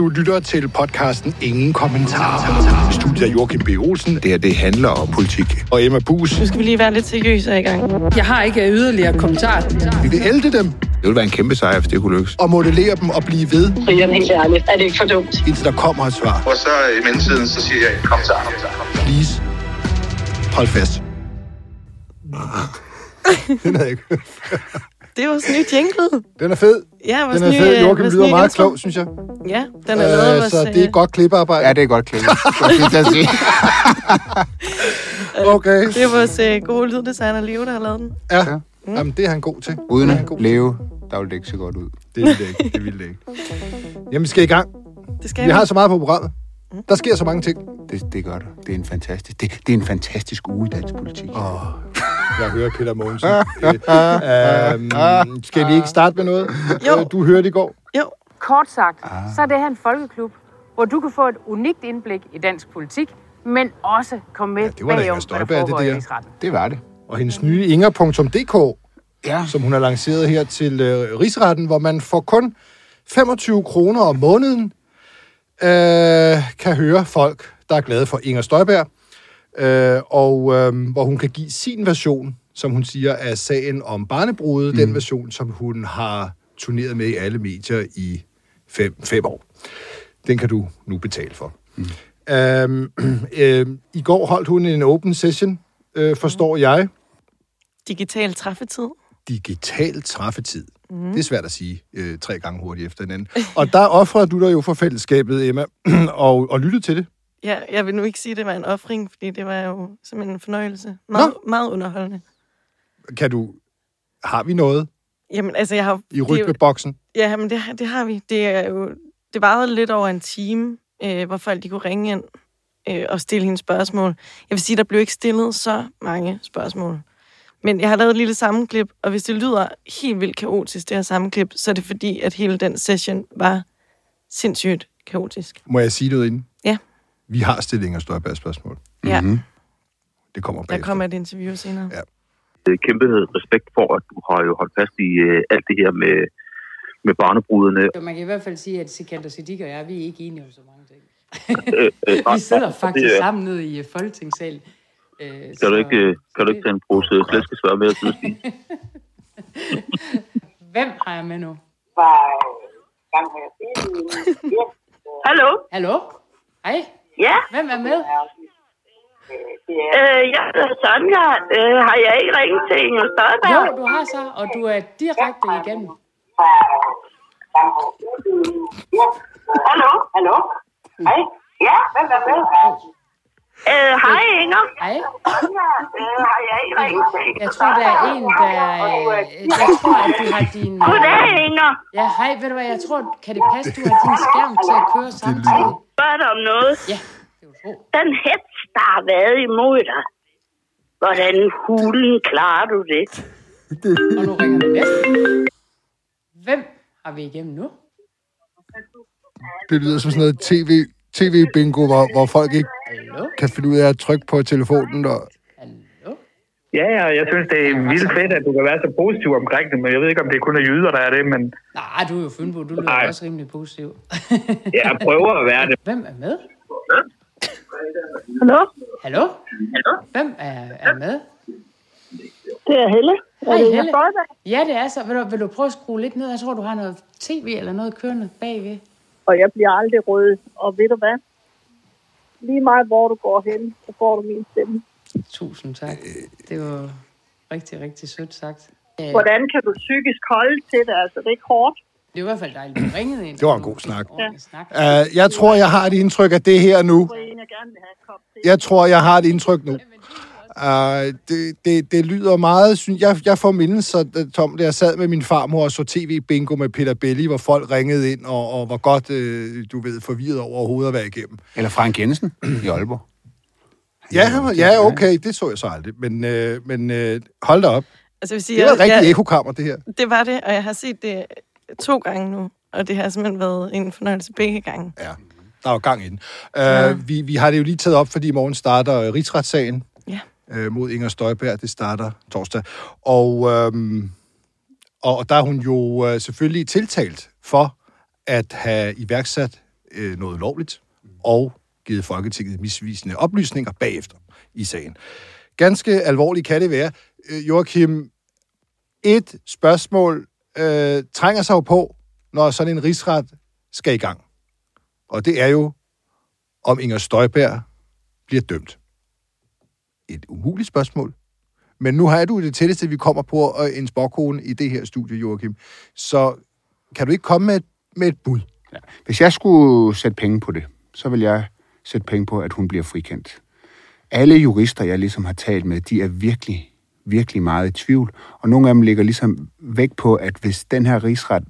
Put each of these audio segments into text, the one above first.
Du lytter til podcasten Ingen Kommentarer. Studiet af Joachim B. Olsen. Det her, det handler om politik. Og Emma Bus. Nu skal vi lige være lidt seriøse i gang. Jeg har ikke yderligere kommentarer. Vi vil elde dem Det ville være en kæmpe sejr, hvis det kunne lykkes. og modellere dem og blive ved, Brian, helt ærligt, er det ikke for dumt? indtil der kommer et svar. Og så i mellemtiden, så siger jeg, kom så, kom så, kom så. Please. Hold fast. Den er ikke. Det er vores nye jingle. Den er fed. Ja, vores Den er nye, fed. Joachim lyder nye meget intro. klog, synes jeg. Ja, den er lavet af Øh, vores... så det er øh, godt klippearbejde. Ja, det er godt sige. Okay. Det er vores øh, gode lyddesigner, Leo, der har lavet den. Ja. Jamen, det er han god til. Uden at god. leve, der ville det ikke se godt ud. Det vil det ikke. Det vil det ikke. Jamen, vi skal i gang. Det skal Vi har så meget på programmet. Der sker så mange ting. Det, det gør der. Det er en fantastisk, det, det er en fantastisk uge i dansk politik. Åh, jeg hører Peter Mogensen. øhm, skal vi ikke starte med noget? Jo. Øh, Du hørte i går. Jo, Kort sagt, så er det her en folkeklub, hvor du kan få et unikt indblik i dansk politik, men også komme med Ja, det var bagom, hvad der det foregår der. i rigsretten. Det var det. Og hendes nye inger.dk, Ja. som hun har lanceret her til øh, Rigsretten, hvor man for kun 25 kroner om måneden øh, kan høre folk, der er glade for Inger Støjberg, øh, og øh, hvor hun kan give sin version, som hun siger, af sagen om barnebrudet, mm. den version, som hun har turneret med i alle medier i fem, fem år. Den kan du nu betale for. Mm. Øhm, øh, I går holdt hun en open session, øh, forstår jeg, digital træffetid. digital træffetid. Mm. Det er svært at sige øh, tre gange hurtigt efter hinanden. Og der offrede du dig jo for fællesskabet, Emma, og, og lyttede til det. Ja, jeg vil nu ikke sige, at det var en offring, fordi det var jo simpelthen en fornøjelse. Meget, meget underholdende. Kan du... Har vi noget Jamen, altså, jeg har... i rytmeboksen? Ja, men det, det har vi. Det er jo... Det varede lidt over en time, øh, hvor folk de kunne ringe ind øh, og stille hende spørgsmål. Jeg vil sige, der blev ikke stillet så mange spørgsmål. Men jeg har lavet et lille sammenklip, og hvis det lyder helt vildt kaotisk, det her sammenklip, så er det fordi, at hele den session var sindssygt kaotisk. Må jeg sige noget inden? Ja. Vi har stillet Inger Støjberg spørgsmål. Ja, Mhm. Det kommer der bagefter. kommer et interview senere. Ja. kæmpe respekt for, at du har jo holdt fast i øh, alt det her med, med barnebrudene. Man kan i hvert fald sige, at Sikander Siddiq og jeg, vi er ikke enige om så mange ting. Øh, øh, Vi sidder og faktisk det, er- sammen nede i øh, Folketingssalen. Øh, Kan du ikke, kan du ikke tage en pose flæskesvær med til Stig? Hvem har jeg med nu? Hallo? Hallo? Hej? Ja? Hvem er med? Øh, jeg hedder Sonja. Øh, har jeg ikke ringet til Inger Støjberg? Jo, du har så, og du er direkte igennem. Hallo? Hallo? Hej? Ja, hvem er med? Øh, hej Inger. Hej. Øh, har jeg ikke ringet til Inger Jeg tror, der er en, der... øh, Jeg tror, at du har din... øh, Goddag Inger. Ja, hej, ved du hvad, jeg tror, kan det passe, du har din skærm til at køre samtidig? Spørg dig om noget. Ja, det er tro. Den hets, der har været imod dig. Hvordan hulen klarer du det? Og nu ringer det næste. Hvem har vi igennem nu? Det lyder som sådan noget TV, TV-bingo, hvor, hvor folk ikke Hallo? kan finde ud af at trykke på telefonen. Og... Hallo? Ja, ja, jeg synes, det er vildt fedt, at du kan være så positiv omkring det, men jeg ved ikke, om det kun er jyder, der er det, men Nej, du er jo Fynbo, du lyder Nej. også rimelig positiv. jeg prøver at være det. Hvem er med? Hallo? Hallo? Hvem er, er med? Det er Helle. Hej, Helle. Støjberg? Ja, det er så. Vil du, vil du prøve at skrue lidt ned? Jeg tror, du har noget tv eller noget kørende bagved. og jeg bliver aldrig rød. Og ved du hvad? Lige meget hvor du går hen, så får du min stemme. Tusind tak. Det var rigtig, rigtig sødt sagt. Øh, Hvordan kan du psykisk holde til det? Altså, det er ikke hårdt. Det var i hvert fald dejligt, du ringede ind. Det var en god snak. Snak. Uh, jeg tror, jeg har et indtryk af det her nu. Jeg tror, jeg har et indtryk nu. Uh, det, det, det lyder meget... Synes, jeg, jeg får mindelser, Tom, da jeg sad med min farmor og så tv-bingo med Peter Belli, hvor folk ringede ind og, og var godt, øh, du ved, forvirret over overhovedet at være igennem. Eller Frank Jensen i Aalborg. Ja, ja, okay, det så jeg så aldrig. Men, øh, men øh, hold da op. Altså, jeg vil sige, Det var et rigtigt ekokammer, det her. Det var det, og jeg har set det to gange nu. Og det har simpelthen været en fornøjelse begge gange. Ja, der er jo gang i den. Uh, vi, vi har det jo lige taget op, fordi i morgen starter øh, rigsretssagen Ja. øh, mod Inger Støjberg. Det starter torsdag. Og, øhm, og, og der er hun jo øh, selvfølgelig tiltalt for at have iværksat øh, noget ulovligt, og givet Folketinget misvisende oplysninger bagefter i sagen. Ganske alvorligt kan det være. Øh, Joachim, et spørgsmål øh, trænger sig jo på, når sådan en rigsret skal i gang. Og det er jo, om Inger Støjberg bliver dømt. Et umuligt spørgsmål. Men nu har du det tætteste, vi kommer på øh, en sporkone i det her studie, Joachim. Så kan du ikke komme med et, med et bud? Ja. Hvis jeg skulle sætte penge på det, så vil jeg sætte penge på, at hun bliver frikendt. Alle jurister, jeg ligesom har talt med, de er virkelig, virkelig meget i tvivl. Og nogle af dem ligger ligesom væk på, at hvis den her rigsret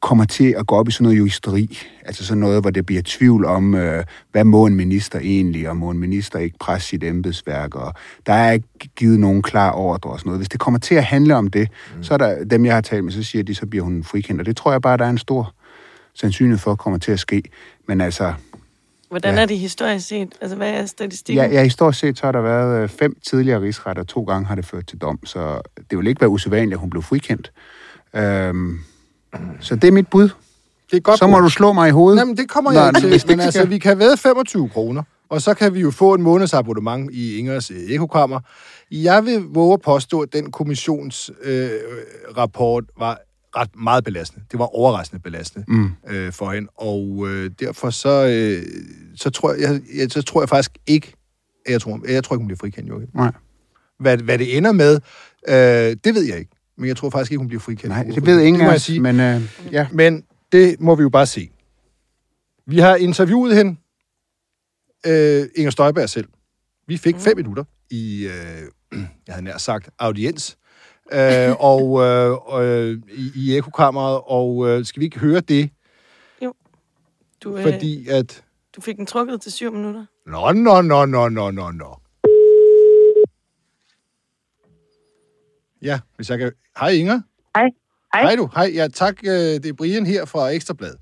kommer til at gå op i sådan noget juristeri, altså sådan noget, hvor det bliver tvivl om, øh, hvad må en minister egentlig, og må en minister ikke presse sit embedsværk, og der er ikke givet nogen klar ordre og sådan noget. Hvis det kommer til at handle om det, mm. så er der dem, jeg har talt med, så siger de, så bliver hun frikendt, og det tror jeg bare, der er en stor sandsynlighed for, kommer til at ske. Men altså... Hvordan Ja. er det historisk set? Altså, hvad er statistikken? Ja, ja, historisk set, så har der været øh, fem tidligere rigsretter, to gange har det ført til dom, så det vil ikke være usædvanligt, at hun blev frikendt. Øhm, så det er mit bud. Det er godt Så må bud. du slå mig i hovedet. Jamen, det kommer Nå, jeg hvis til. Men altså, vi kan væde 25 kroner, og så kan vi jo få en måneds abonnement i Ingers øh, ekokammer. Jeg vil våge at påstå, at den kommissionsrapport øh, rapport var ret meget belastende. Det var overraskende belastende Mm. øh, for hende, og øh, derfor så, øh, så, tror jeg, jeg, så tror jeg faktisk ikke, at jeg tror, jeg tror ikke, hun bliver frikendt, Joachim. Nej. Hvad, hvad det ender med, øh, det ved jeg ikke. Men jeg tror faktisk ikke, hun bliver frikendt. Nej, det ved ingen af os, sige. men øh, ja. Men det må vi jo bare se. Vi har interviewet hende, øh, Inger Støjberg selv. Vi fik fem minutter i, øh, jeg havde nær sagt, audiens, øh, og øh, øh, i, i ekokammeret, og øh, skal vi ikke høre det, Du, øh, fordi at... du fik den trukket til syv minutter. Nå, nå, nå, nå, nå, nå, nå. Ja, hvis jeg kan... Hej Inger. Hej. Hej. Hej du. Hej, ja, tak. øh, Det er Brian her fra Ekstrablad.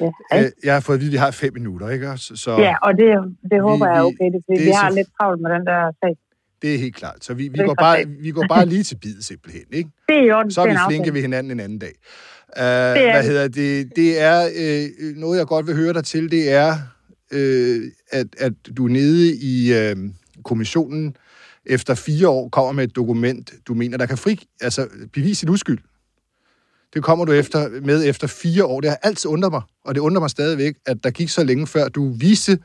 Ja, hej. Øh, Jeg har fået at vide, at vi har fem minutter, ikke? Så, Ja, og det, det håber Vi- jeg er okay, det, fordi det vi er har så- lidt travlt med den der sag. Det er helt klart. Så vi, vi, Det går, bare, vi går bare lige til bid, simpelthen, ikke? Det er orden, Så er det vi flinke ved hinanden en anden dag. Uh, er hvad vi. hedder det? Det er øh, noget, jeg godt vil høre dig til, det er, øh, at, at du nede i øh, kommissionen efter fire år kommer med et dokument, du mener, der kan fri, altså bevise dit uskyld. Det kommer du efter, med efter fire år. Det har altid undret mig, og det undrer mig stadigvæk, at der gik så længe før du viste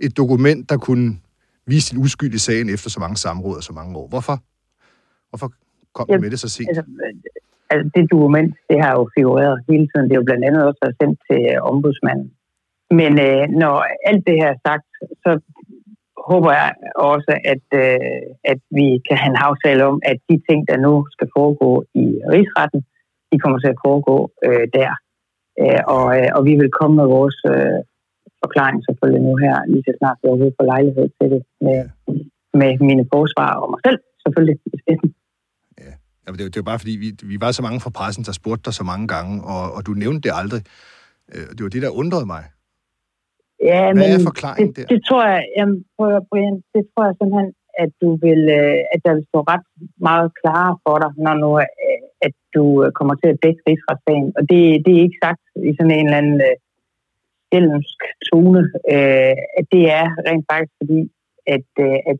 et dokument, der kunne vise din uskyld i sagen efter så mange samråd og så mange år. Hvorfor? Hvorfor kom du med det så sent? Altså, altså, det dokument, det har jo figureret hele tiden. Det er jo blandt andet også været sendt til øh, ombudsmanden. Men øh, når alt det her er sagt, så håber jeg også, at, øh, at vi kan have en aftale om, at de ting, der nu skal foregå i rigsretten, de kommer til at foregå øh, der. Øh, og, øh, og vi vil komme med vores øh, forklaring selvfølgelig nu her, lige så snart vi overhovedet får lejlighed til det, med, med mine forsvar og mig selv selvfølgelig i spidsen. Jamen, det, er jo- det jo bare fordi, vi, vi var så mange fra pressen, der spurgte dig så mange gange, og, og du nævnte det aldrig. Øh, Det var det, der undrede mig. Ja, Hvad men er forklaringen det, der? det tror jeg, jamen, prøv at, Brian, det tror jeg simpelthen, at du vil, øh, at der vil stå ret meget klarere for dig, når nu, øh, at du kommer til at dække rigsretssagen. Og det, det er ikke sagt i sådan en eller anden øh, skældensk tone, øh, at det er rent faktisk fordi, at, øh, at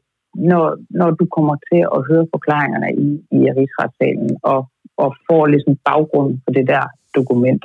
når, når du kommer til at høre forklaringerne i, i rigsretssalen og, og får ligesom baggrunden for det der dokument,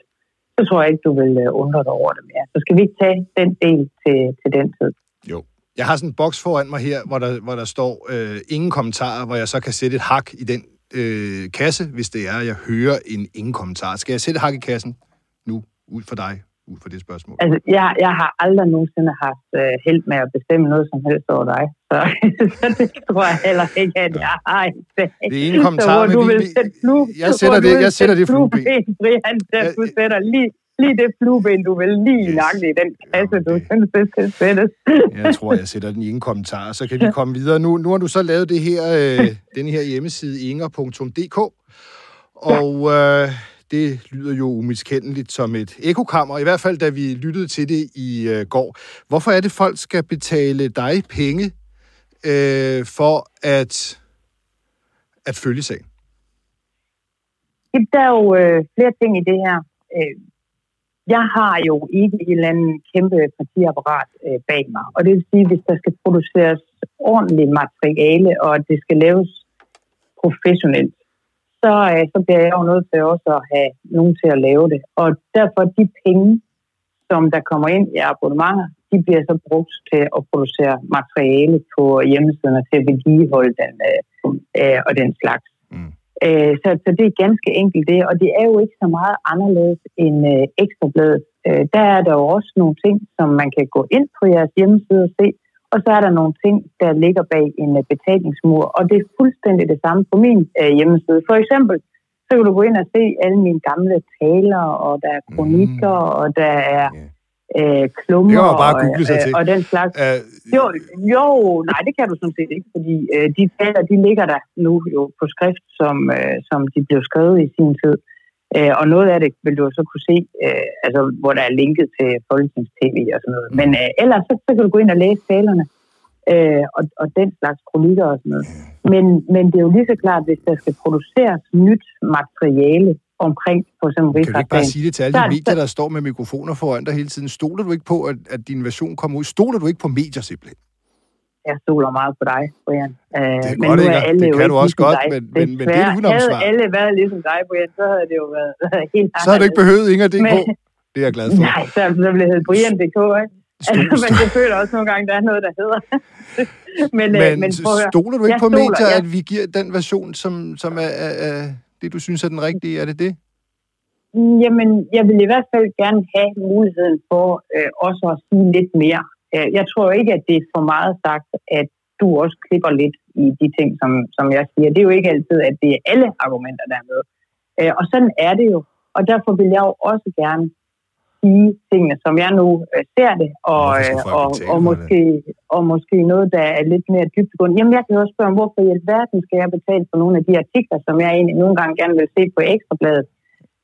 så tror jeg ikke, du vil øh, undre dig over det mere. Så skal vi ikke tage den del til, til den tid. Jo. Jeg har sådan en boks foran mig her, hvor der, hvor der står øh, ingen kommentarer, hvor jeg så kan sætte et hak i den øh, kasse, hvis det er, at jeg hører en ingen kommentar. Skal jeg sætte hak i kassen nu, ud for dig, ud for det spørgsmål? Altså, jeg, jeg har aldrig nogensinde haft øh, held med at bestemme noget som helst over dig. Så, så det tror jeg heller ikke, at jeg har i dag. Det er ingen kommentar, så, hvor du vi- vil vi- sætte flue, jeg sætter det- jeg sætter sætte det flueben. Brian, der du sætter lige, lige det flueben, du vil lige Yes. yes. i den kasse, du synes, det skal sættes. Jeg tror, jeg sætter den i ingen kommentar, så kan vi komme videre. Nu, nu har du så lavet det her, øh, den her hjemmeside, inger.dk, og øh, det lyder jo umiskendeligt som et ekokammer, i hvert fald da vi lyttede til det i øh, går. Hvorfor er det, folk skal betale dig penge øh, for at, at følge sagen? Der er jo øh, flere ting i det her. Øh, jeg har jo ikke et eller andet kæmpe partiapparat øh, bag mig. Og det vil sige, hvis der skal produceres ordentligt materiale, og det skal laves professionelt, så, øh, så bliver jeg jo nødt til også at have nogen til at lave det. Og derfor de penge, som der kommer ind i abonnementer, de bliver så brugt til at producere materiale på hjemmesiden og til at vedligeholde den øh, øh, og den slags. Mm. Øh, så, så det er ganske enkelt det, og det er jo ikke så meget anderledes end øh, ekstrabladet. Øh, der er der jo også nogle ting, som man kan gå ind på jeres hjemmeside og se, og så er der nogle ting, der ligger bag en øh, betalingsmur, og det er fuldstændig det samme på min øh, hjemmeside. For eksempel, så kan du gå ind og se alle mine gamle taler, og der er kronikker, mm. og der er øh, klummer Det bare google sig og, til. og den slags. Uh, Jo, jo, nej, det kan du sådan set ikke, fordi øh, de taler, de ligger der nu jo på skrift, som, øh, som de blev skrevet i sin tid. Øh, og noget af det vil du så kunne se, øh, altså, hvor der er linket til Folketings-TV og sådan noget. Men øh, ellers så, så kan du gå ind og læse talerne, øh, og, og den slags kronikker og sådan noget. Men, men det er jo lige så klart, hvis der skal produceres nyt materiale omkring for eksempel Kan du ikke bare sige det til alle de er- medier, der står med mikrofoner foran dig hele tiden? Stoler du ikke på, at, at din version kommer ud? Stoler du ikke på medier simpelthen? Jeg stoler meget på dig, Brian. Øh, Det er men godt, nu Inger. er alle Det jo kan ikke du også ligesom godt, dig. men- men- men det er et Desværre, udenomssvar. Havde alle været ligesom dig, Brian, så havde det jo været helt Så har du ikke behøvet Inger.dk. Men- Det er jeg glad for. Nej, så, så blev det heddet Brian.dk, ikke? Altså, men det føler også nogle gange, der er noget, der hedder. men, øh, Men, men høre. stoler du ikke Jeg på stoler, medier, ja. at vi giver den version, som, som er, er, er det, du synes er den rigtige? Er det det? Jamen, jeg vil i hvert fald gerne have muligheden for øh, også at sige lidt mere. Øh, jeg tror ikke, at det er for meget sagt, at du også klipper lidt i de ting, som, som jeg siger. Det er jo ikke altid, at det er alle argumenter, der er med. Øh, og sådan er det jo. Og derfor vil jeg jo også gerne sige tingene, som jeg nu øh, ser det, og, øh, og, og, måske, og måske noget, der er lidt mere dybtegående. Jamen, jeg kan jo også spørge, hvorfor i alverden skal jeg betale for nogle af de artikler, som jeg egentlig nogle gange gerne vil se på Ekstrabladet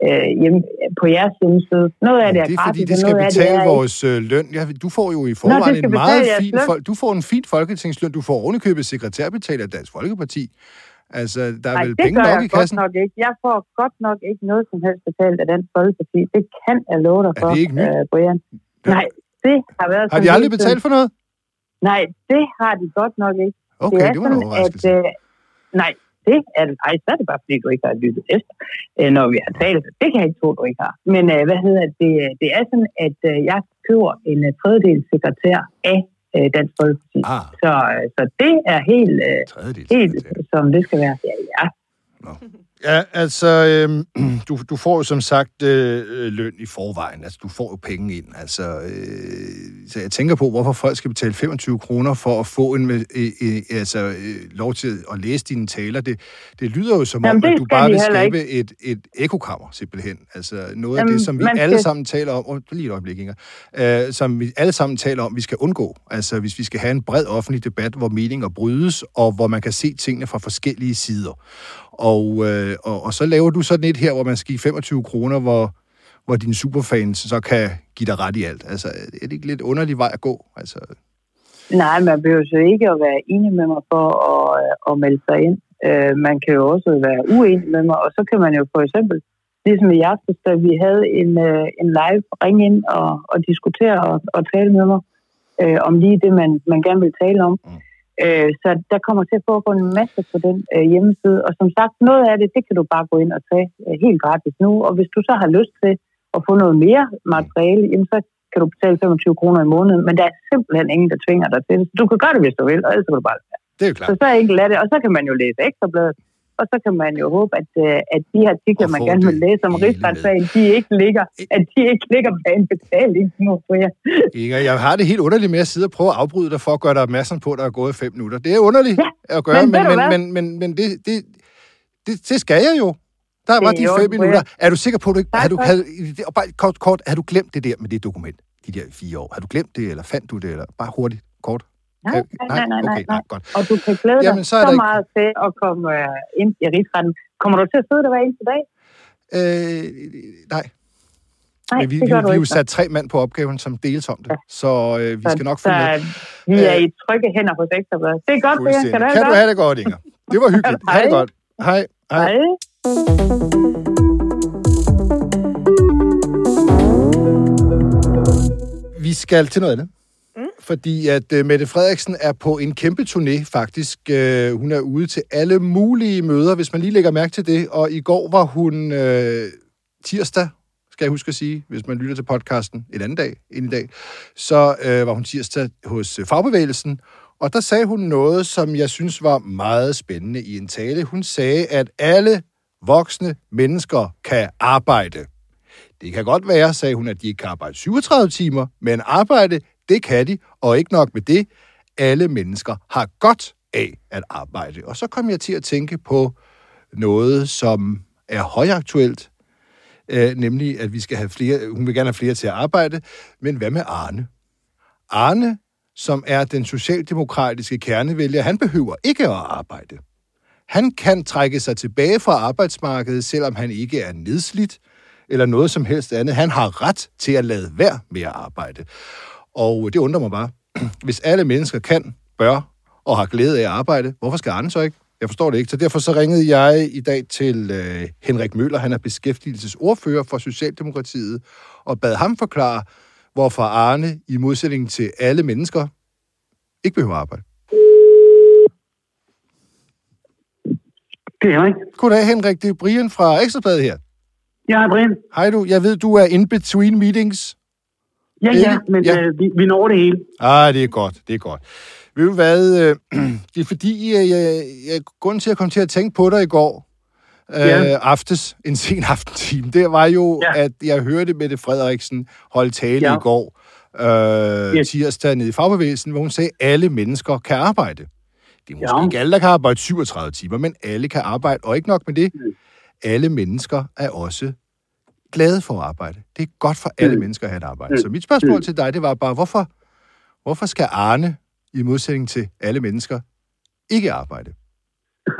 øh, hjemme, på jeres hjemmeside. Noget af det er, Det er gratis, fordi, det skal det betale er ikke. vores øh, løn. Ja, du får jo i forvejen skal en meget fin, fol- du får en fin folketingsløn. Du får ovenikøbet sekretærbetalt af Dansk Folkeparti. Altså, der er Nej, vel det penge nok i godt kassen. nok ikke. Jeg får godt nok ikke noget som helst betalt af Dansk Folkeparti. Det kan jeg love dig Er for, det ikke nyt? øh, Brian. Nej, det har været Har de aldrig hele betalt tiden. for noget? Nej, det har de godt nok ikke. Okay, det er det var sådan. At, øh, nej, det er det. Ej, så er det bare, fordi du ikke har lyttet efter, øh, når vi har talt. Det kan jeg ikke tro, du ikke har. Men øh, hvad hedder det? Det er sådan, at øh, jeg køber en øh, tredjedel sekretær af øh, Dansk Folkeparti. Ah, Så, øh, så det er helt, øh, helt som det skal være. Ja, ja. Ja, altså, øhm, du, du får jo som sagt øh, løn i forvejen. Altså, du får jo penge ind. Altså, øh, så jeg tænker på, hvorfor folk skal betale 25 kroner for at få en, øh, øh, altså, øh, lov til at læse dine taler. Det, det lyder jo som Jamen, om, at du skal bare vil skabe et, et ekokammer, simpelthen. Altså, noget af Jamen, det, som vi man alle skal- sammen taler om, oh, lige et øjeblik, Inger, øh, som vi alle sammen taler om, vi skal undgå. Altså, hvis vi skal have en bred offentlig debat, hvor meninger brydes, og hvor man kan se tingene fra forskellige sider. Og, øh, og, og så laver du sådan et her, hvor man skal give 25 kroner, hvor, hvor dine superfans så kan give dig ret i alt. Altså, er det ikke lidt underlig vej at gå? Altså, Nej, man behøver så ikke at være enig med mig for at, øh, at melde sig ind. Øh, man kan jo også være uenig med mig, og så kan man jo for eksempel, ligesom i aftes, da vi havde en, øh, en live, ringe ind og, og diskutere og, og tale med mig øh, om lige det, man, man gerne vil tale om. Mm. Øh, så der kommer til at foregå en masse på den øh, hjemmeside, og som sagt, noget af det, det kan du bare gå ind og tage øh, helt gratis nu, og hvis du så har lyst til at få noget mere materiale, jamen så kan du betale 25 kroner i måneden, men der er simpelthen ingen, der tvinger dig til det. Du kan gøre det, hvis du vil, og ellers kan du bare lade det er jo Så klart. så enkelt er det, og så kan man jo læse ekstrabladet, og så kan man jo håbe, at, øh, at de artikler, man gerne vil læse om rigsretssagen, de ikke ligger, at de ikke ligger bag en betaling. Inger, jeg har det helt underligt med at sidde og prøve at afbryde dig for at gøre dig opmærksom på, at der er gået fem minutter. Det er underligt Ja, at gøre, men men, men, men, men, men det, det, det, det skal jeg jo. Der var de fem minutter. Er du sikker på, at du ikke... Har du, havde, og bare kort, kort, har du glemt det der med det dokument? De der fire år. Har du glemt det, eller fandt du det? Eller bare hurtigt, kort? Nej, Øh, nej, nej, nej, nej, Okay, nej. godt. Og du kan glæde dig Jamen, så er så, ikke- meget til at komme øh, ind i rigsretten. Kommer du til at sidde der hver eneste dag? Øh, nej. Nej, Men vi, det gør vi, du vi er jo sat tre mand på opgaven, som deles om det. Ja. Så øh, vi Så- skal nok få med. Vi er Øh, i trygge hænder hos Ekstrabladet. Det er godt. Fuldstændig. Kan Kan det du have det godt, Inger? Det var hyggeligt. Ha' det godt. Hej. Hej. Hej. Vi skal til noget andet. Fordi at øh, Mette Frederiksen er på en kæmpe turné, faktisk. Øh, hun er ude til alle mulige møder, hvis man lige lægger mærke til det. Og i går var hun øh, tirsdag, skal jeg huske at sige, hvis man lytter til podcasten en anden dag end i dag, så øh, var hun tirsdag hos øh, Fagbevægelsen, og der sagde hun noget, som jeg synes var meget spændende i en tale. Hun sagde, at alle voksne mennesker kan arbejde. Det kan godt være, sagde hun, at de ikke kan arbejde 37 timer, men arbejde, det kan de, og ikke nok med det. Alle mennesker har godt af at arbejde. Og så kom jeg til at tænke på noget, som er højaktuelt, øh, nemlig at vi skal have flere, hun vil gerne have flere til at arbejde, men hvad med Arne? Arne, som er den socialdemokratiske kernevælger, han behøver ikke at arbejde. Han kan trække sig tilbage fra arbejdsmarkedet, selvom han ikke er nedslidt eller noget som helst andet. Han har ret til at lade være med at arbejde. Og det undrer mig bare. Hvis alle mennesker kan, bør og har glæde af at arbejde, hvorfor skal Arne så ikke? Jeg forstår det ikke. Så derfor så ringede jeg i dag til øh, Henrik Møller. Han er beskæftigelsesordfører for Socialdemokratiet, og bad ham forklare, hvorfor Arne, i modsætning til alle mennesker, ikke behøver arbejde. Det er Henrik. Goddag, Henrik. Det er Brian fra Ekstrabladet her. Ja, Brian. Hej du. Jeg ved, du er in between meetings. Ja, ja, men Ja. Øh, vi, vi når det hele. Ah, det er godt, det er godt. Ved du hvad, øh, det er fordi, øh, jeg, jeg, grunden til at komme til at tænke på dig i går, øh, Ja. aftes, en sen aftentime, det var jo, ja. at jeg hørte Mette Frederiksen holde tale ja. Ja. i går, øh, Yes. tirsdag nede i fagbevægelsen, hvor hun sagde, at alle mennesker kan arbejde. Det er måske Ja. ikke alle, der kan arbejde 37 timer, men alle kan arbejde, og ikke nok med det, Mm. alle mennesker er også glade for at arbejde. Det er godt for alle Mm. mennesker at have et arbejde. Mm. Så mit spørgsmål Mm. til dig, det var bare, hvorfor, hvorfor skal Arne, i modsætning til alle mennesker, ikke arbejde?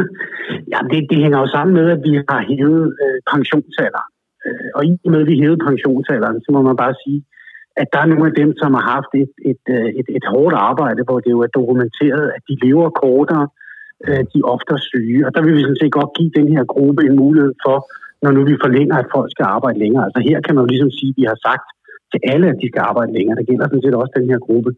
Ja, det, det hænger jo sammen med, at vi har hævet øh, pensionsalderen. Øh, og i og med, at vi hævede pensionsalderen, så må man bare sige, at der er nogle af dem, som har haft et, et, øh, et, et hårdt arbejde, hvor det jo er dokumenteret, at de lever kortere, øh, de er oftere syge. Og der vil vi sådan set godt give den her gruppe en mulighed for, når nu vi forlænger, at folk skal arbejde længere. Altså her kan man jo ligesom sige, at vi har sagt til alle, at de skal arbejde længere. Det gælder sådan set også den her gruppe.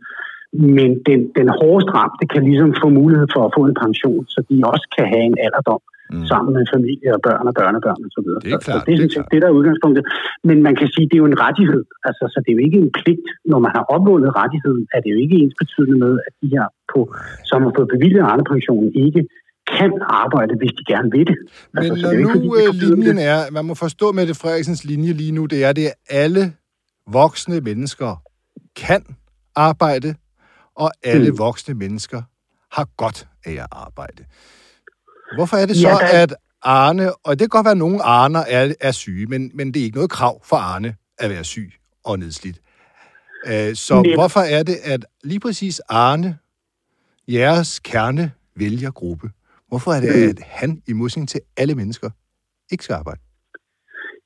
Men den, den hårdeste ramte kan ligesom få mulighed for at få en pension, så de også kan have en alderdom mm. sammen med familie og børn og børnebørn og så videre. Det er klart, så det er det er set det, der er udgangspunktet. Men man kan sige, at det er jo en rettighed. Altså, så det er jo ikke en pligt. Når man har opvundet rettigheden, er det jo ikke ens betydende med, at de her, på, som har fået bevilget Arne-pensionen, ikke kan arbejde, hvis de gerne vil det. Men så når det ikke, nu fordi de øh, forbyder linjen det. er, man må forstå Mette Frederiksens linje lige nu, det er, det er alle voksne mennesker kan arbejde, og alle Mm. voksne mennesker har godt af at arbejde. Hvorfor er det så, Ja, der er- at Arne, og det kan godt være, at nogle Arner er, er syge, men, men det er ikke noget krav for Arne at være syg og nedslidt. Øh, Så Men- hvorfor er det, at lige præcis Arne, jeres kerne vælgergruppe, hvorfor er det, Mm. at han i modsætning til alle mennesker ikke skal arbejde?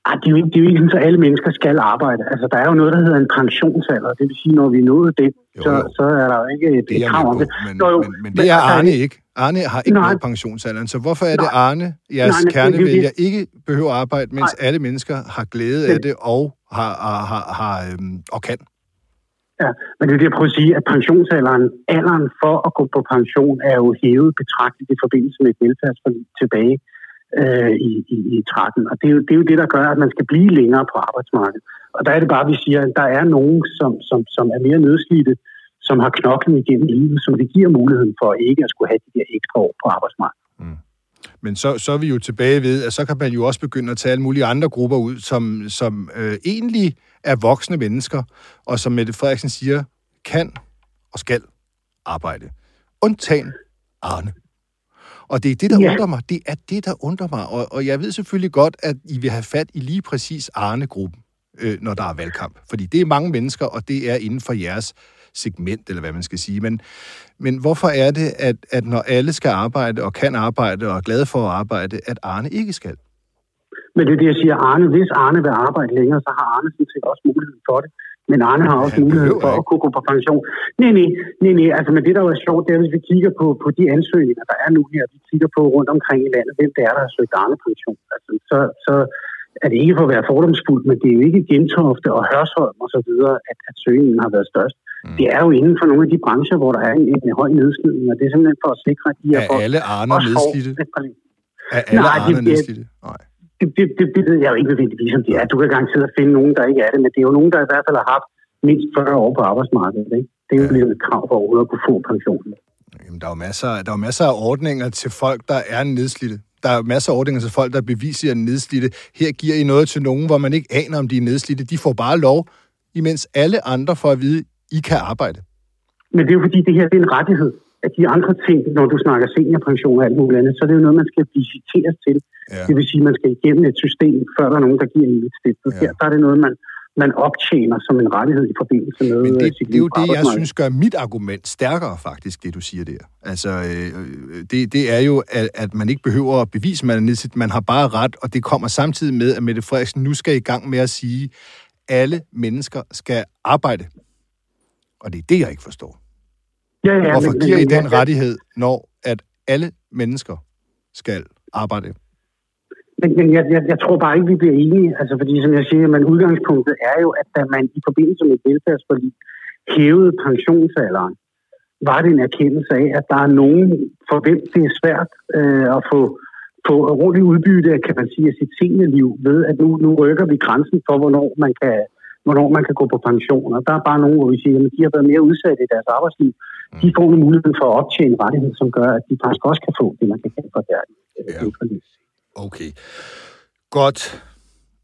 Ej, det er jo ikke, det er jo ikke sådan, at alle mennesker skal arbejde. Altså, der er jo noget, der hedder en pensionsalder. Det vil sige, når vi er nået det, Jo, så, jo. så er der jo ikke et, Det krav om det. men, Nå, jo, men, men det er altså, Arne ikke. Arne har ikke Nej. nået pensionsalderen, så hvorfor er det Nej. Arne, jeres Nej, det- kernevælger, det- ikke behøver arbejde, mens Nej. alle mennesker har glæde af det og, har, har, har, har, øhm, og kan? Ja, men det er det, jeg prøver at sige, at pensionsalderen, alderen for at gå på pension, er jo hævet betragteligt i forbindelse med et velfærdsforlig tilbage øh, i, i, i 13. Og det er, jo, det er jo det, der gør, at man skal blive længere på arbejdsmarkedet. Og der er det bare, at vi siger, at der er nogen, som, som, som er mere nedslidte, som har knoklet igennem livet, som det giver muligheden for ikke at skulle have de der ekstra år på arbejdsmarkedet. Mm. Men så, så er vi jo tilbage ved, at så kan man jo også begynde at tage alle mulige andre grupper ud, som, som øh, egentlig er voksne mennesker, og som Mette Frederiksen siger, kan og skal arbejde. Undtagen Arne. Og det er det, der Ja. undrer mig. Det er det, der undrer mig. Og, og jeg ved selvfølgelig godt, at I vil have fat i lige præcis Arne-gruppen, øh, når der er valgkamp. Fordi det er mange mennesker, og det er inden for jeres segment, eller hvad man skal sige. Men, men hvorfor er det, at, at når alle skal arbejde, og kan arbejde, og er glade for at arbejde, at Arne ikke skal? Men det er det, jeg siger, Arne, hvis Arne vil arbejde længere, så har Arne sådan set også muligheden for det. Men Arne har også mulighed for at kunne gå på pension. Nej, nej, nej, nej. Altså, men det, der er sjovt, det er, hvis vi kigger på, på de ansøgninger, der er nu her, vi kigger på rundt omkring i landet, hvem det er, der har søgt Arne-pension. Altså, så, så er det ikke for at være fordomsfuld, men det er jo ikke Gentofte og Hørsholm og så videre, at, at søgningen har været størst. Mm. Det er jo inden for nogle af de brancher, hvor der er en, en høj nedslidning, og det er simpelthen for at sikre, at de her Er alle Arne også får- nedslidte? Er alle Nej, det- Arne det- nedslidte? Nej. det, det, det, det ved jeg jo ikke nødvendigvis, om det er. Du kan garanteret finde nogen, der ikke er det, men det er jo nogen, der i hvert fald har haft mindst 40 år på arbejdsmarkedet. Ikke? Det er jo blevet et krav for overhovedet at kunne få pension. Jamen, der er jo masser, der er jo masser af ordninger til folk, der er nedslidte. Der er masser af ordninger til folk, der beviser, at er nedslidte. Her giver I noget til nogen, hvor man ikke aner, om de er nedslidte. De får bare lov, imens alle andre får at vide, I kan arbejde. Men det er jo fordi, det her det er en rettighed. At de andre ting, når du snakker seniorpension og alt muligt andet, så er det jo noget, man skal visiteres til. Ja. Det vil sige, at man skal igennem et system, før der er nogen, der giver en sted. Ja. Her der er det noget, man, man optjener som en rettighed i forbindelse med Men det, øh, sit det er jo det, jeg synes gør mit argument stærkere, faktisk, det du siger der. Altså, øh, det, det er jo, at, at man ikke behøver at bevise, man er nedslidt. Man har bare ret, og det kommer samtidig med, at Mette Frederiksen nu skal i gang med at sige, alle mennesker skal arbejde. Og det er det, jeg ikke forstår. Ja, ja, Hvorfor men- giver I den ja, rettighed, når at alle mennesker skal arbejde? Men, men jeg, jeg, jeg tror bare ikke, vi bliver enige. Altså, fordi som jeg siger, men udgangspunktet er jo, at da man i forbindelse med velfærdsforlig hævede pensionsalderen, var det en erkendelse af, at der er nogen, for hvem det er svært øh, at få, få ordentligt udbytte kan man sige, af sit seniorliv ved, at nu, nu rykker vi grænsen for, hvornår man kan hvornår man kan gå på pension. Og der er bare nogen, hvor vi siger, at de har været mere udsatte i deres arbejdsliv. De får en mulighed for at optjene rettighed, som gør, at de faktisk også kan få det, man kan kalde for deres ja. Okay. Godt.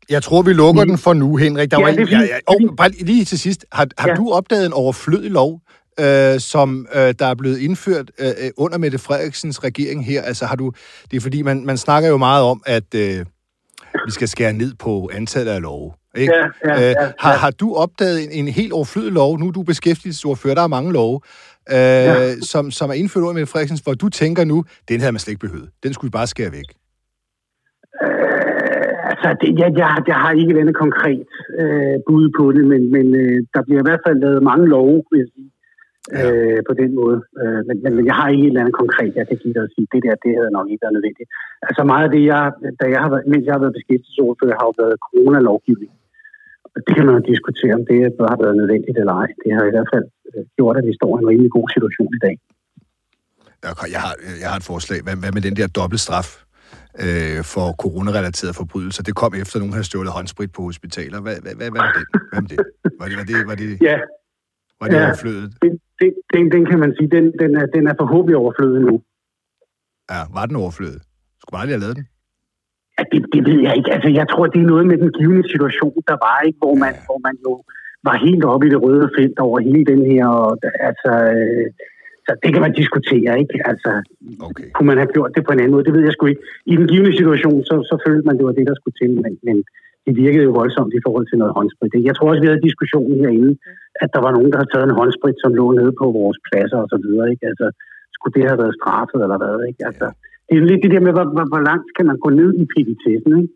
Jeg tror, vi lukker den for nu, Henrik. Der Ja, var det er en, ja, ja, oh, bare lige til sidst. Har, har Ja. du opdaget en overflødig lov, øh, som øh, der er blevet indført øh, øh, under Mette Frederiksens regering her? Altså, har du, det er fordi, man, man snakker jo meget om, at øh, vi skal skære ned på antallet af love. Ikke? Ja, ja, øh, ja, har, ja. har du opdaget en, en helt overflødig lov? Nu er du beskæftigelsesordfører, der er mange love, øh, Ja. som, som er indført under Mette Frederiksens, hvor du tænker nu, den havde man slet ikke behøvet. Den skulle vi bare skære væk. Altså, det, jeg, jeg, jeg har ikke et konkret øh, bud på det, men, men øh, der bliver i hvert fald lavet mange love, vil jeg sige, øh, på den måde. Øh, men, men, men jeg har ikke et eller andet konkret, jeg kan give dig at sige, det der, det havde nok ikke været nødvendigt. Altså meget af det, jeg, da jeg har været, mens jeg har været beskæftigelsesordfører, har jo været coronalovgivning. Og det kan man jo diskutere, om det har været nødvendigt eller ej. Det har i hvert fald øh, gjort, at vi står i en rimelig god situation i dag. Jeg, jeg, har, jeg har et forslag. Hvad, hvad med den der dobbelt straf øh, for coronarelaterede forbrydelser? Det kom efter, at nogen havde stjålet håndsprit på hospitaler. Hvad, hvad, hvad, hvad med det? Hvad med det? Var det, var det, var det, Ja. var det Ja. overflødet? Den, den, den, den kan man sige, den, den, er, den er forhåbentlig overflødet nu. Ja, var den overflødet? Skulle bare lige have lavet den? Ja, det, det ved jeg ikke. Altså, jeg tror, det er noget med den givende situation, der var, ikke, hvor man, hvor man jo var helt oppe i det røde felt over hele den her. Og, altså, øh, så det kan man diskutere, ikke? Altså, okay. kunne man have gjort det på en anden måde? Det ved jeg sgu ikke. I den givende situation, så, så følte man, det var det, der skulle til, men, men det virkede jo voldsomt i forhold til noget håndsprit. ikke? Jeg tror også, vi havde diskussionen herinde, at der var nogen, der havde taget en håndsprit, som lå nede på vores pladser og så videre, ikke? Altså, skulle det have været straffet eller hvad, ikke? Altså, det er lidt det der med, hvor, hvor, hvor langt kan man gå ned i petitessen, ikke?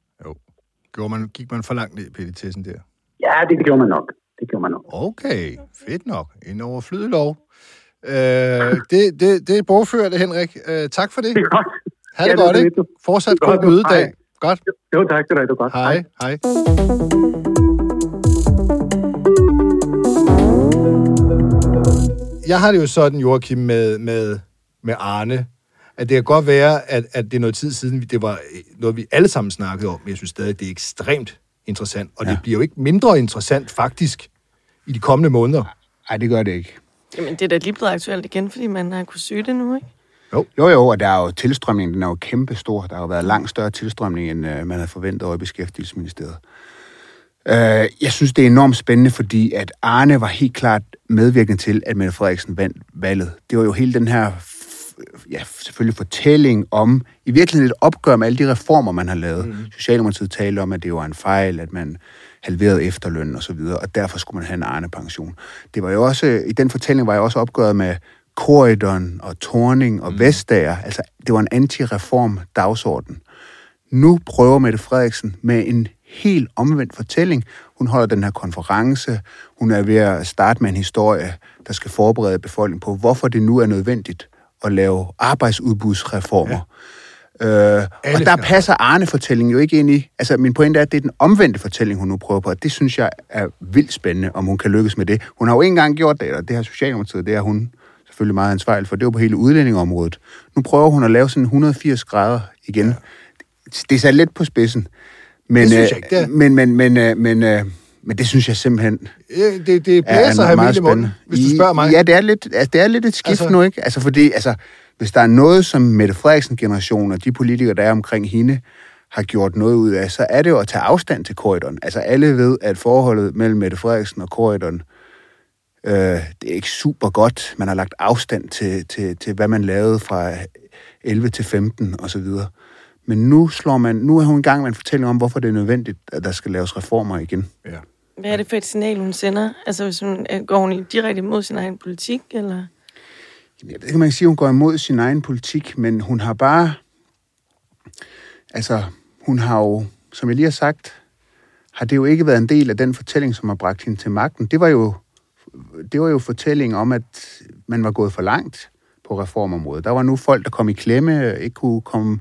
Gjorde man, gik man for langt ned i petitessen der? Ja, det gjorde man nok. Det gjorde man nok. Okay, fedt nok. En overflødig lov. Øh, det, det, det er bogført, Henrik. Øh, tak for det. Det er godt. Ha' det Ja, det er godt, så ikke? Fortsat Det er god godt. mødedag. Godt. Jo, tak du have. Det var godt. Hej. Hej. Jeg har det jo sådan, Joachim, med, med, med Arne, at det kan godt være, at, at det er noget tid siden, det var noget, vi alle sammen snakkede om, men jeg synes stadig, det er ekstremt interessant, og ja. det bliver jo ikke mindre interessant, faktisk, i de kommende måneder. Nej, det gør det ikke. Jamen, det er da lige blevet aktuelt igen, fordi man har kunnet søge det nu, ikke? Jo. jo, jo, og der er jo tilstrømningen, den er jo kæmpe stor. Der har jo været langt større tilstrømning, end uh, man havde forventet over i Beskæftigelsesministeriet. Uh, jeg synes, det er enormt spændende, fordi at Arne var helt klart medvirkende til, at Mette Frederiksen vandt valget. Det var jo hele den her, ja, selvfølgelig fortælling om, i virkeligheden et opgør med alle de reformer, man har lavet. Mm. Socialdemokratiet talte om, at det var en fejl, at man halverede efterlønnen og så videre, og derfor skulle man have en Arne-pension. Det var jo også, i den fortælling var jeg også opgøret med Corridon og Torning og mm. Vestager. Altså, det var en anti-reform dagsorden. Nu prøver Mette Frederiksen med en helt omvendt fortælling. Hun holder den her konference. Hun er ved at starte med en historie, der skal forberede befolkningen på, hvorfor det nu er nødvendigt at lave arbejdsudbudsreformer. Øh, og der passer Arne-fortællingen jo ikke ind i... Altså, min pointe er, at det er den omvendte fortælling, hun nu prøver på, og det synes jeg er vildt spændende, om hun kan lykkes med det. Hun har jo ikke engang gjort det, og det har Socialdemokratiet, det er hun selvfølgelig meget ansvarlig for. Det var på hele udlændingeområdet. Nu prøver hun at lave sådan 180 grader igen. Ja. Det er sat lidt på spidsen. Men, Det synes jeg øh, ikke, det er. Men, men, men, øh, men, øh, men det synes jeg simpelthen Ja, Det, det blæser er her meget spændende. hvis du spørger mig. Ja, det er lidt, altså, det er lidt et skift Altså- altså, nu, ikke? Altså, fordi, altså, hvis der er noget, som Mette Frederiksen-generationen og de politikere, der er omkring hende, har gjort noget ud af, så er det jo at tage afstand til korridoren. Altså, alle ved, at forholdet mellem Mette Frederiksen og korridoren, øh, det er ikke super godt. Man har lagt afstand til, til, til, hvad man lavede fra 11 til 15 og så videre. Men nu slår man, nu er hun i gang med en fortælling om, hvorfor det er nødvendigt, at der skal laves reformer igen. Ja. Hvad er det for et signal, hun sender? Altså, hvis hun, øh, går hun i- direkte imod sin egen politik, eller? Jeg ved ikke, man kan sige, at hun går imod sin egen politik, men hun har bare... Altså, hun har jo, som jeg lige har sagt, har det jo ikke været en del af den fortælling, som har bragt hende til magten. Det var jo, det var jo fortælling om, at man var gået for langt på reformområdet. Der var nu folk, der kom i klemme, ikke kunne komme...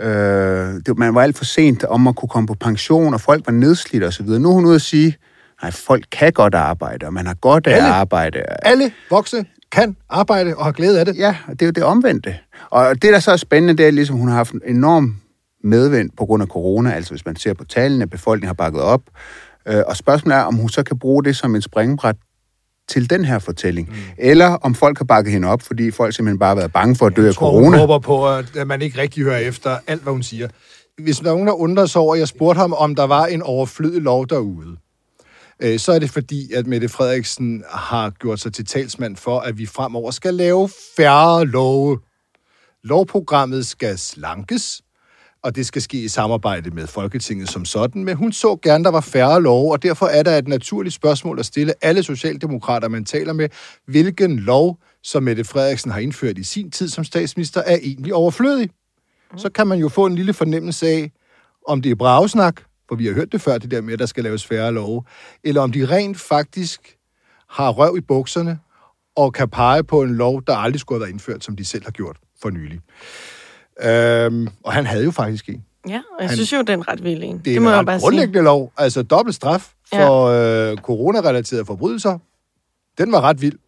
Øh, det, man var alt for sent om at kunne komme på pension, og folk var nedslidt og så videre. Nu er hun ude at sige, nej, folk kan godt arbejde, og man har godt af at Alle. arbejde. Alle voksne kan arbejde og har glæde af det. Ja, og det er jo det omvendte. Og det, der så er spændende, det er ligesom, hun har haft en enorm medvind på grund af corona. Altså hvis man ser på tallene, befolkningen har bakket op. Øh, Og spørgsmålet er, om hun så kan bruge det som en springbræt til den her fortælling. Mm. Eller om folk har bakket hende op, fordi folk simpelthen bare har været bange for at dø af Jeg tror, corona. hun håber på, at man ikke rigtig hører efter alt, hvad hun siger. Hvis er nogen, der undrer sig over, at jeg spurgte ham, om der var en overflødig lov derude, øh, så er det fordi, at Mette Frederiksen har gjort sig til talsmand for, at vi fremover skal lave færre love. Lovprogrammet skal slankes, og det skal ske i samarbejde med Folketinget som sådan, men hun så gerne, der var færre love, og derfor er der et naturligt spørgsmål at stille alle socialdemokrater, man taler med, hvilken lov, som Mette Frederiksen har indført i sin tid som statsminister, er egentlig overflødig. Så kan man jo få en lille fornemmelse af, om det er bragesnak, for vi har hørt det før, det der med, at der skal laves færre love, eller om de rent faktisk har røv i bukserne og kan pege på en lov, der aldrig skulle have været indført, som de selv har gjort for nylig. Øhm, og han havde jo faktisk en. Ja, og jeg Han- synes jo, det er en ret vild en. Det er det må en jeg bare sige. grundlæggende lov. Altså dobbelt straf for ja. øh, coronarelaterede forbrydelser. Den var ret vild.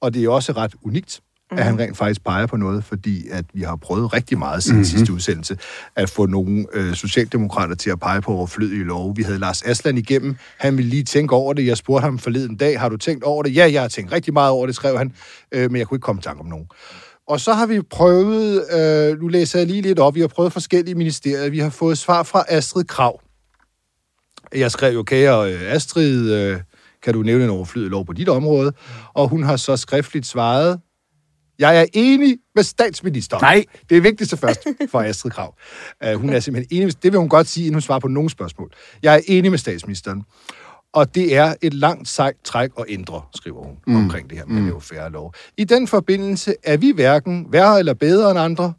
Og det er også ret unikt, mm. at han rent faktisk peger på noget, fordi at vi har prøvet rigtig meget siden mm-hmm. sidste udsendelse at få nogle øh, socialdemokrater til at pege på overflødige love. Vi havde Lars Aslan igennem. Han ville lige tænke over det. Jeg spurgte ham forleden dag, har du tænkt over det? Ja, jeg har tænkt rigtig meget over det, skrev han. Øh, men jeg kunne ikke komme i tanke om nogen. Og så har vi prøvet, øh, nu læser jeg lige lidt op, vi har prøvet forskellige ministerier. Vi har fået svar fra Astrid Krav. Jeg skrev jo, kære øh, Astrid, øh, kan du nævne en overflødig lov på dit område? Og hun har så skriftligt svaret, jeg er enig med statsministeren. Nej. Det er vigtigste først for Astrid Krav. Uh, hun er simpelthen enig det vil hun godt sige, inden hun svarer på nogle spørgsmål. Jeg er enig med statsministeren. Og det er et langt sejt træk at ændre, skriver hun mm. omkring det her med mm. færre lov. I den forbindelse er vi hverken værre eller bedre end andre,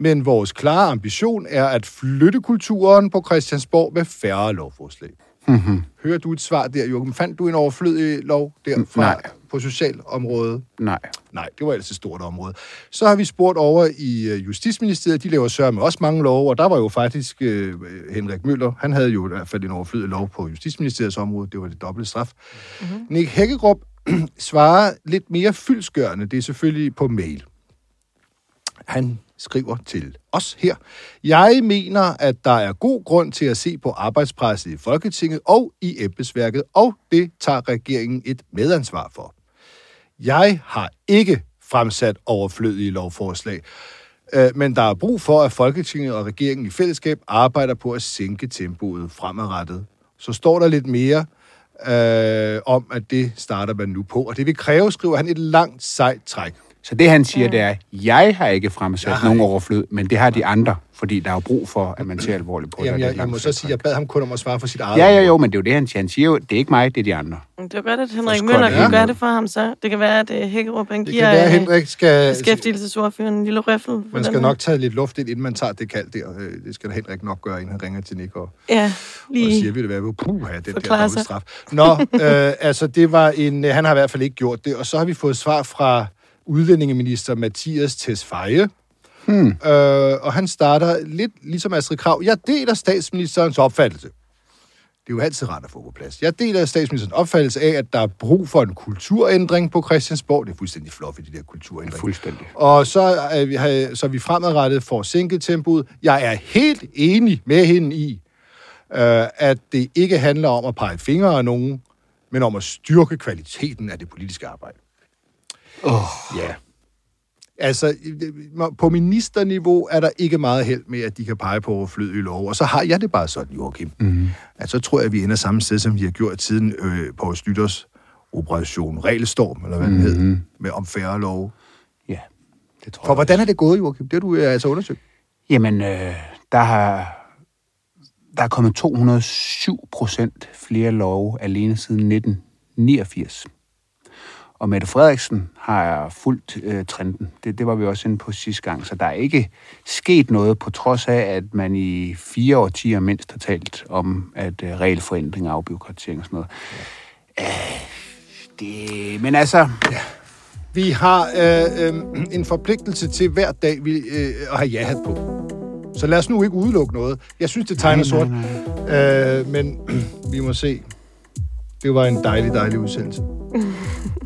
men vores klare ambition er at flytte kulturen på Christiansborg med færre lovforslag. Mm-hmm. Hører du et svar der, Jørgen? Fandt du en overflødig lov der fra, Nej. På socialområdet? Nej. Nej, det var ellers et stort område. Så har vi spurgt over i øh, Justitsministeriet, de laver sørge med også mange love, og der var jo faktisk øh, Henrik Møller, han havde jo i hvert fald en overflødig lov på Justitsministeriets område, det var det dobbelte straf. Mm-hmm. Nick Hækkerup svarer lidt mere fyldskørende, det er selvfølgelig på mail. Han skriver til os her. Jeg mener, at der er god grund til at se på arbejdspresset i Folketinget og i embedsværket, og det tager regeringen et medansvar for. Jeg har ikke fremsat overflødige lovforslag, øh, men der er brug for, at Folketinget og regeringen i fællesskab arbejder på at sænke tempoet fremadrettet. Så står der lidt mere øh, om, at det starter man nu på, og det vil kræve, skriver han, et langt sejt træk. Så det, han siger, det er, jeg har ikke fremsat har nogen overflød, men det har de andre, fordi der er jo brug for, at man ser alvorligt på det. Jamen, og det jeg, jeg må så sige, at jeg bad ham kun om at svare for sit eget Ja, ja, jo, men det er jo det, han siger. Han siger jo, det er ikke mig, det er de andre. Det er godt, at Henrik Møller kan ja. gøre det for ham, så. Det kan være, at uh, Hækkerup, han Det giver kan være, at øh, Henrik skal... beskæftigelsesordføreren en lille røffel. Man skal nok tage lidt luft ind, inden man tager det kald der. Øh, Det skal da Henrik nok gøre, inden han ringer til Nick og. Ja, og lige. siger, vil det være, puh, den der dobbeltstraf. Nå, øh, altså det var en... Han har i hvert fald ikke gjort det. Og så har vi fået svar fra udlændingeminister Mathias Tesfaye, Hmm. Øh, og han starter lidt ligesom Astrid Krav. Jeg deler statsministerens opfattelse. Det er jo altid rart at få på plads. Jeg deler statsministerens opfattelse af, at der er brug for en kulturændring på Christiansborg. Det er fuldstændig fluffy, de der kulturændringer. Fuldstændig. Og så, er vi, så er vi fremadrettet får sænket tempoet. Jeg er helt enig med hende i, øh, at det ikke handler om at pege fingre af nogen, men om at styrke kvaliteten af det politiske arbejde. Oh. Ja. Altså, på ministerniveau er der ikke meget held med, at de kan pege på overflødige lov. Og så har jeg det bare sådan, Joachim. Mm. At så tror jeg, at vi ender samme sted, som vi har gjort siden øh, på Slytters operation Regelstorm, eller hvad den hed, Mhm. med om færre love. Ja, det tror For hvordan er det gået, Joachim? Det har du øh, altså undersøgt. Jamen, øh, der har der er kommet 207 procent flere love alene siden 1989. Og Mette Frederiksen har fulgt øh, trenden. Det, det var vi også inde på sidste gang. Så der er ikke sket noget, på trods af, at man i fire årtier mindst har talt om, at øh, regelforændring, afbyråkratisering og sådan noget. Øh, det, men altså... Ja. Vi har øh, øh, en forpligtelse til hver dag vi, øh, at have ja-hat på. Så lad os nu ikke udelukke noget. Jeg synes, det tegner Nej, sort. nej, Øh, men vi må se. Det var en dejlig, dejlig udsendelse.